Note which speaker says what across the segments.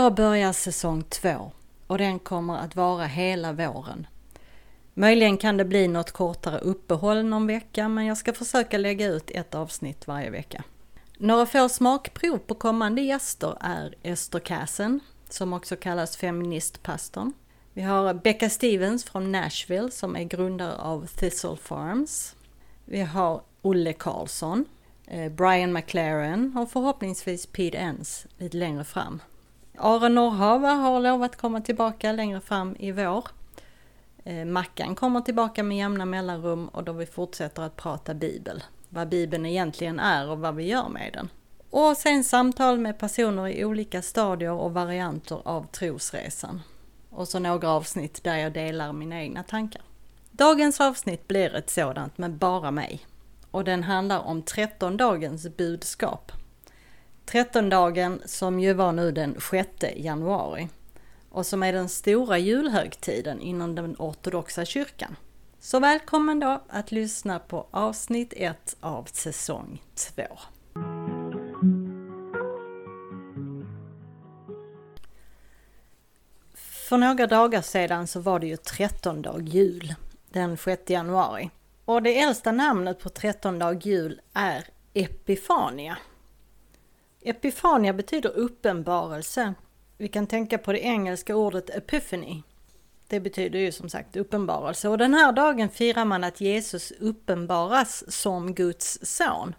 Speaker 1: Idag börjar säsong två och den kommer att vara hela våren. Möjligen kan det bli något kortare uppehåll någon vecka men jag ska försöka lägga ut ett avsnitt varje vecka. Några få smakprov på kommande gäster är Ester Kassen, som också kallas feministpastorn. Vi har Becca Stevens från Nashville som är grundare av Thistle Farms. Vi har Olle Karlsson, eh, Brian McLaren och förhoppningsvis Pete Enns lite längre fram. Aron Norrhava har lovat komma tillbaka längre fram i vår. Eh, Mackan kommer tillbaka med jämna mellanrum och då vi fortsätter att prata bibel. Vad bibeln egentligen är och vad vi gör med den. Och sen samtal med personer i olika stadier och varianter av trosresan. Och så några avsnitt där jag delar mina egna tankar. Dagens avsnitt blir ett sådant med bara mig. Och den handlar om 13 dagens budskap. Trettondagen som ju var nu den 6 januari och som är den stora julhögtiden inom den ortodoxa kyrkan. Så välkommen då att lyssna på avsnitt 1 av säsong 2. För några dagar sedan så var det ju trettondag jul den 6 januari. Och det äldsta namnet på trettondag jul är Epifania. Epifania betyder uppenbarelse. Vi kan tänka på det engelska ordet epiphany. Det betyder ju som sagt uppenbarelse och den här dagen firar man att Jesus uppenbaras som Guds son.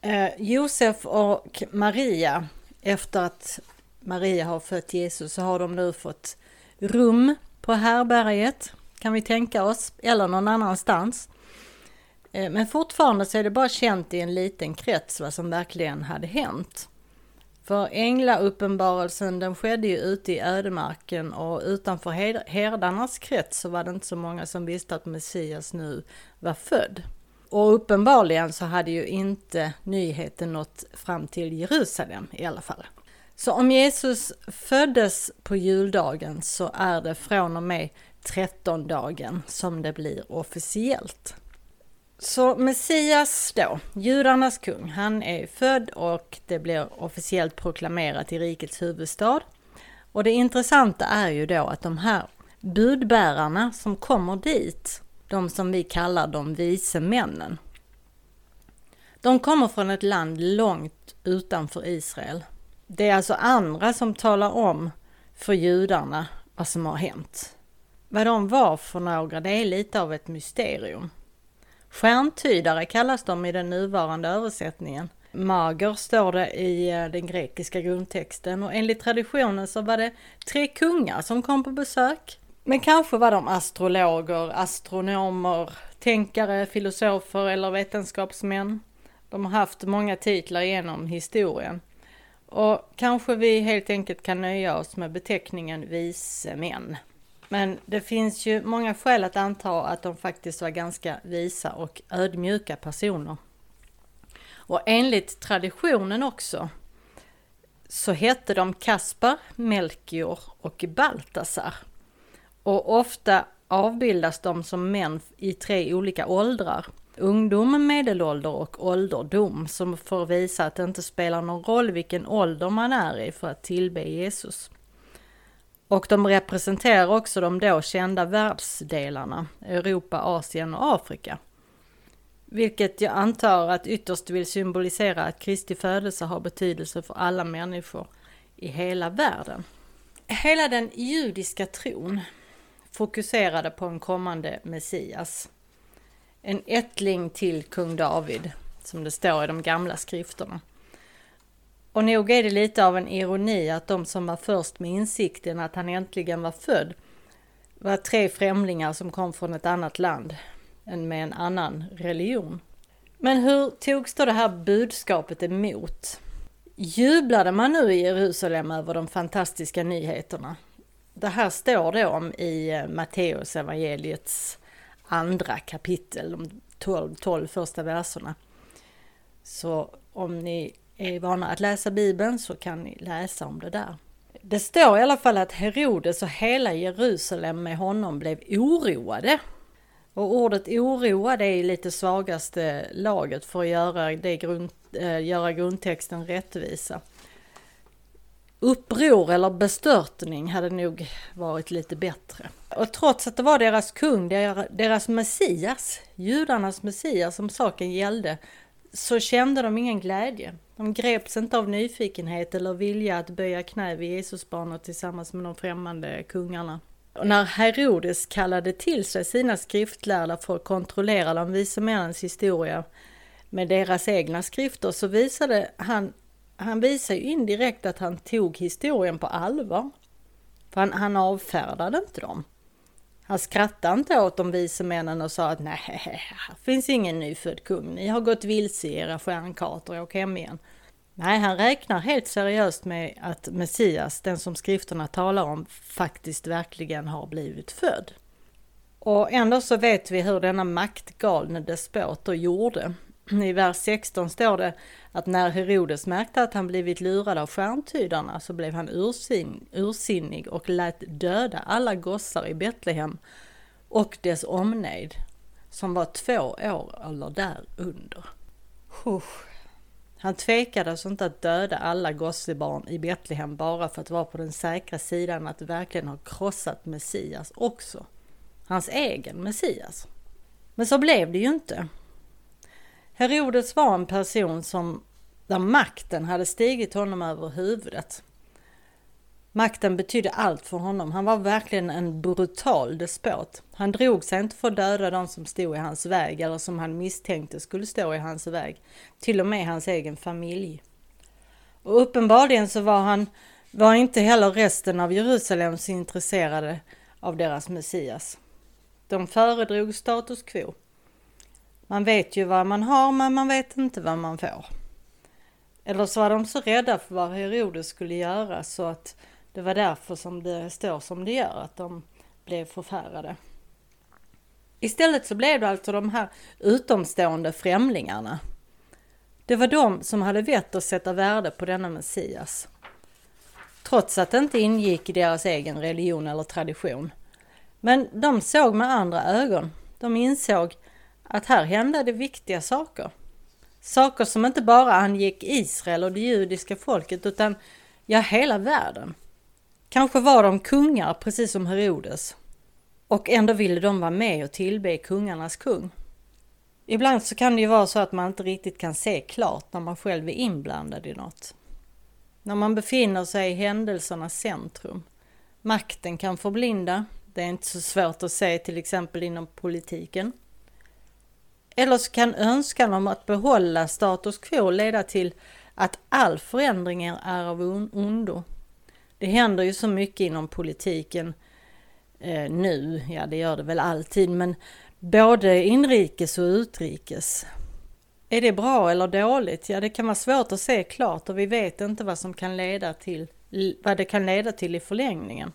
Speaker 1: Eh, Josef och Maria, efter att Maria har fött Jesus så har de nu fått rum på härberget, kan vi tänka oss, eller någon annanstans. Eh, men fortfarande så är det bara känt i en liten krets vad som verkligen hade hänt. För änglauppenbarelsen den skedde ju ute i ödemarken och utanför herdarnas krets så var det inte så många som visste att Messias nu var född. Och uppenbarligen så hade ju inte nyheten nått fram till Jerusalem i alla fall. Så om Jesus föddes på juldagen så är det från och med trettondagen som det blir officiellt. Så Messias då, judarnas kung, han är född och det blir officiellt proklamerat i rikets huvudstad. Och det intressanta är ju då att de här budbärarna som kommer dit, de som vi kallar de vise männen, de kommer från ett land långt utanför Israel. Det är alltså andra som talar om för judarna vad som har hänt. Vad de var för några, det är lite av ett mysterium. Stjärntydare kallas de i den nuvarande översättningen. Mager står det i eh, den grekiska grundtexten och enligt traditionen så var det tre kungar som kom på besök. Men kanske var de astrologer, astronomer, tänkare, filosofer eller vetenskapsmän. De har haft många titlar genom historien. Och kanske vi helt enkelt kan nöja oss med beteckningen vise män. Men det finns ju många skäl att anta att de faktiskt var ganska visa och ödmjuka personer. Och enligt traditionen också så hette de Kaspar, Melchior och Baltasar. Och ofta avbildas de som män i tre olika åldrar. Ungdom, medelålder och ålderdom som får visa att det inte spelar någon roll vilken ålder man är i för att tillbe Jesus. Och de representerar också de då kända världsdelarna, Europa, Asien och Afrika. vilket jag antar att ytterst vill symbolisera att Kristi födelse har betydelse för alla människor i hela världen. Hela den judiska tron fokuserade på en kommande Messias. En ättling till kung David, som det står i de gamla skrifterna. Och nog är det lite av en ironi att de som var först med insikten att han äntligen var född var tre främlingar som kom från ett annat land än med en annan religion. Men hur togs då det här budskapet emot? Jublade man nu i Jerusalem över de fantastiska nyheterna? Det här står det om i eh, Matteus evangeliets andra kapitel, de 12, 12 första verserna. Så om ni är vana att läsa Bibeln så kan ni läsa om det där. Det står i alla fall att Herodes och hela Jerusalem med honom blev oroade. Och ordet oroade är lite svagaste laget för att göra, det grund, äh, göra grundtexten rättvisa. Uppror eller bestörtning hade nog varit lite bättre. Och trots att det var deras kung, deras Messias, judarnas Messias som saken gällde, så kände de ingen glädje. De greps inte av nyfikenhet eller vilja att böja knä vid Jesusbarnet tillsammans med de främmande kungarna. Och när Herodes kallade till sig sina skriftlärda för att kontrollera de vise männens historia med deras egna skrifter så visade han, han visade indirekt att han tog historien på allvar. För han, han avfärdade inte dem. Han skrattade inte åt de vise männen och sa att nej, här finns ingen nyfödd kung. Ni har gått vilse i era stjärnkartor, åk hem igen. Nej, han räknar helt seriöst med att Messias, den som skrifterna talar om, faktiskt verkligen har blivit född. Och ändå så vet vi hur denna maktgalne despot då gjorde. I vers 16 står det att när Herodes märkte att han blivit lurad av stjärntydarna så blev han ursin, ursinnig och lät döda alla gossar i Betlehem och dess omnejd som var två år eller därunder. Usch. Han tvekade alltså inte att döda alla gossebarn i Betlehem bara för att vara på den säkra sidan att verkligen ha krossat Messias också. Hans egen Messias. Men så blev det ju inte. Herodes var en person som där makten hade stigit honom över huvudet. Makten betydde allt för honom. Han var verkligen en brutal despot. Han drog sig inte för att döda de som stod i hans väg eller som han misstänkte skulle stå i hans väg. Till och med hans egen familj. Och uppenbarligen så var han var inte heller resten av Jerusalem så intresserade av deras Messias. De föredrog status quo. Man vet ju vad man har men man vet inte vad man får. Eller så var de så rädda för vad Herodes skulle göra så att det var därför som det står som det gör, att de blev förfärade. Istället så blev det alltså de här utomstående främlingarna. Det var de som hade vett att sätta värde på denna Messias. Trots att det inte ingick i deras egen religion eller tradition. Men de såg med andra ögon. De insåg att här hände det viktiga saker. Saker som inte bara angick Israel och det judiska folket utan ja, hela världen. Kanske var de kungar precis som Herodes. Och ändå ville de vara med och tillbe kungarnas kung. Ibland så kan det ju vara så att man inte riktigt kan se klart när man själv är inblandad i något. När man befinner sig i händelsernas centrum. Makten kan förblinda. Det är inte så svårt att se till exempel inom politiken. Eller så kan önskan om att behålla status quo leda till att all förändring är av ondo. Det händer ju så mycket inom politiken eh, nu, ja det gör det väl alltid, men både inrikes och utrikes. Är det bra eller dåligt? Ja, det kan vara svårt att se klart och vi vet inte vad som kan leda till, vad det kan leda till i förlängningen.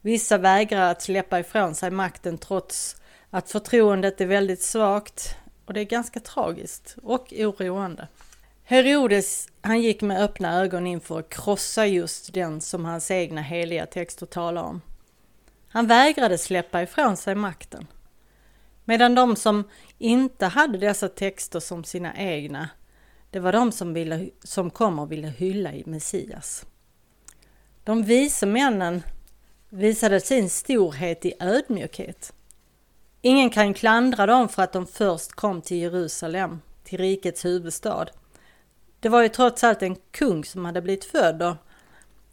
Speaker 1: Vissa vägrar att släppa ifrån sig makten trots att förtroendet är väldigt svagt och det är ganska tragiskt och oroande. Herodes, han gick med öppna ögon in för att krossa just den som hans egna heliga texter talar om. Han vägrade släppa ifrån sig makten. Medan de som inte hade dessa texter som sina egna, det var de som, ville, som kom och ville hylla i Messias. De vise männen visade sin storhet i ödmjukhet. Ingen kan klandra dem för att de först kom till Jerusalem, till rikets huvudstad. Det var ju trots allt en kung som hade blivit född och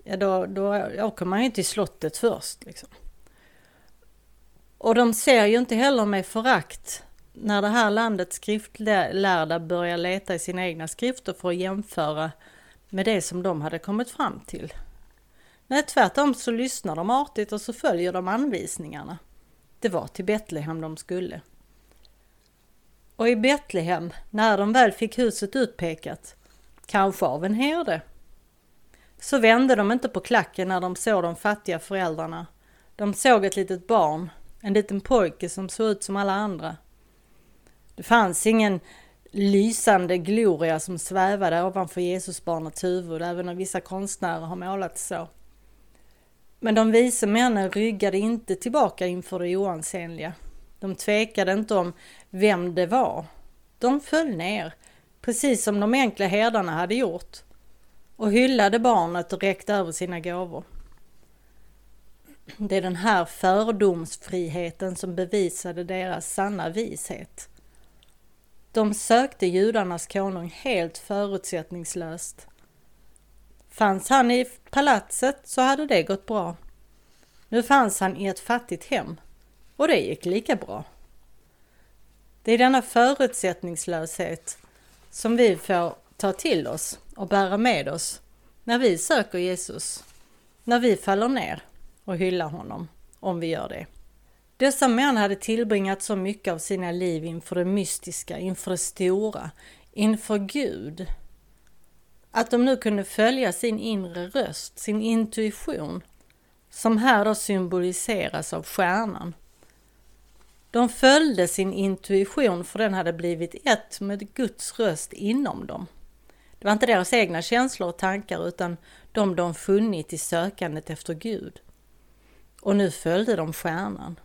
Speaker 1: ja, då, då åker man ju till slottet först. Liksom. Och de ser ju inte heller med förakt när det här landets skriftlärda börjar leta i sina egna skrifter för att jämföra med det som de hade kommit fram till. Nej, tvärtom så lyssnar de artigt och så följer de anvisningarna. Det var till Betlehem de skulle. Och i Betlehem, när de väl fick huset utpekat, kanske av en herde, så vände de inte på klacken när de såg de fattiga föräldrarna. De såg ett litet barn, en liten pojke som såg ut som alla andra. Det fanns ingen lysande gloria som svävade ovanför Jesusbarnets huvud, även om vissa konstnärer har målat så. Men de vise männen ryggade inte tillbaka inför det oansenliga. De tvekade inte om vem det var. De föll ner, precis som de enkla herdarna hade gjort, och hyllade barnet och räckte över sina gåvor. Det är den här fördomsfriheten som bevisade deras sanna vishet. De sökte judarnas konung helt förutsättningslöst. Fanns han i palatset så hade det gått bra. Nu fanns han i ett fattigt hem och det gick lika bra. Det är denna förutsättningslöshet som vi får ta till oss och bära med oss när vi söker Jesus, när vi faller ner och hyllar honom, om vi gör det. Dessa män hade tillbringat så mycket av sina liv inför det mystiska, inför det stora, inför Gud. Att de nu kunde följa sin inre röst, sin intuition, som här då symboliseras av stjärnan. De följde sin intuition för den hade blivit ett med Guds röst inom dem. Det var inte deras egna känslor och tankar utan de de funnit i sökandet efter Gud. Och nu följde de stjärnan.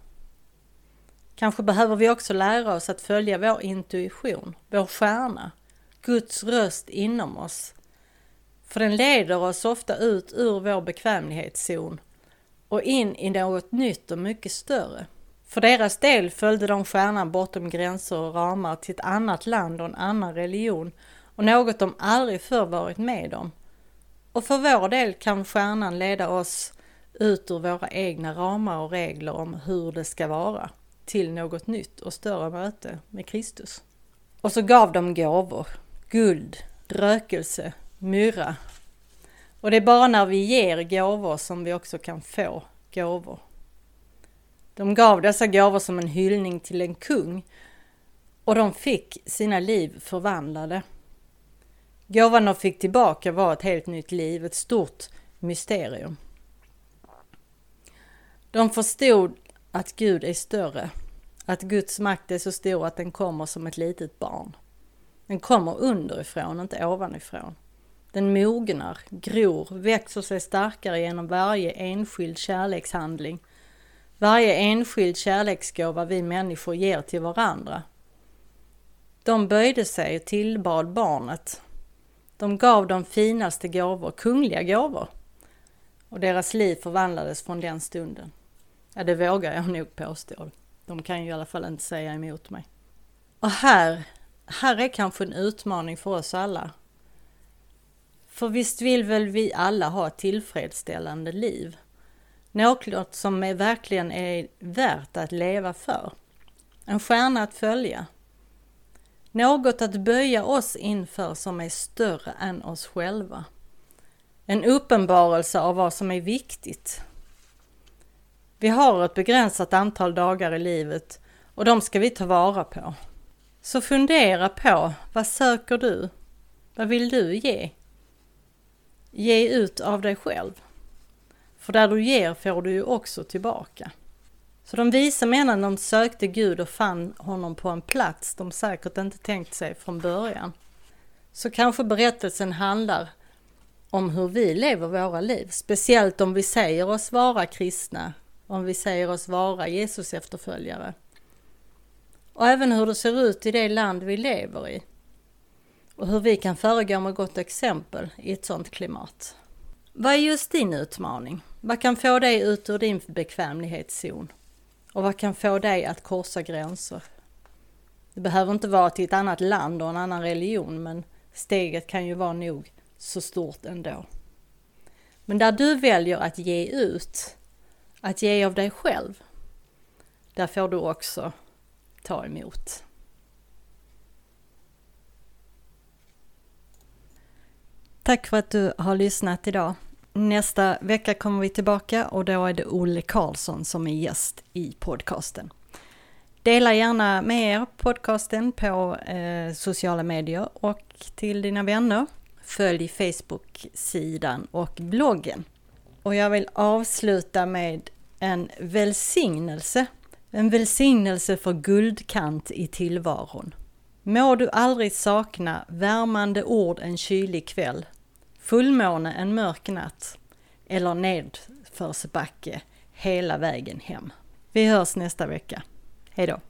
Speaker 1: Kanske behöver vi också lära oss att följa vår intuition, vår stjärna, Guds röst inom oss. För den leder oss ofta ut ur vår bekvämlighetszon och in i något nytt och mycket större. För deras del följde de stjärnan bortom gränser och ramar till ett annat land och en annan religion och något de aldrig förr varit med om. Och för vår del kan stjärnan leda oss ut ur våra egna ramar och regler om hur det ska vara till något nytt och större möte med Kristus. Och så gav de gåvor, guld, rökelse, myrra. Och det är bara när vi ger gåvor som vi också kan få gåvor. De gav dessa gåvor som en hyllning till en kung och de fick sina liv förvandlade. Gåvan de fick tillbaka var ett helt nytt liv, ett stort mysterium. De förstod att Gud är större, att Guds makt är så stor att den kommer som ett litet barn. Den kommer underifrån, inte ovanifrån. Den mognar, gror, växer sig starkare genom varje enskild kärlekshandling. Varje enskild kärleksgåva vi människor ger till varandra. De böjde sig och tillbad barnet de gav de finaste gåvor, kungliga gåvor. Och deras liv förvandlades från den stunden. Ja, det vågar jag nog påstå. De kan ju i alla fall inte säga emot mig. Och här, här är kanske en utmaning för oss alla. För visst vill väl vi alla ha ett tillfredsställande liv? Något som är, verkligen är värt att leva för. En stjärna att följa. Något att böja oss inför som är större än oss själva. En uppenbarelse av vad som är viktigt. Vi har ett begränsat antal dagar i livet och de ska vi ta vara på. Så fundera på, vad söker du? Vad vill du ge? Ge ut av dig själv. För där du ger får du ju också tillbaka. Så de vise männen de sökte Gud och fann honom på en plats de säkert inte tänkt sig från början. Så kanske berättelsen handlar om hur vi lever våra liv, speciellt om vi säger oss vara kristna, om vi säger oss vara Jesus efterföljare. Och även hur det ser ut i det land vi lever i. Och hur vi kan föregå med gott exempel i ett sådant klimat. Vad är just din utmaning? Vad kan få dig ut ur din bekvämlighetszon? Och vad kan få dig att korsa gränser? Det behöver inte vara till ett annat land och en annan religion, men steget kan ju vara nog så stort ändå. Men där du väljer att ge ut, att ge av dig själv, där får du också ta emot. Tack för att du har lyssnat idag. Nästa vecka kommer vi tillbaka och då är det Olle Karlsson som är gäst i podcasten. Dela gärna med er podcasten på eh, sociala medier och till dina vänner. Följ Facebook-sidan och bloggen. Och jag vill avsluta med en välsignelse. En välsignelse för guldkant i tillvaron. Må du aldrig sakna värmande ord en kylig kväll, fullmåne en mörk natt eller nedförsbacke hela vägen hem. Vi hörs nästa vecka. Hejdå!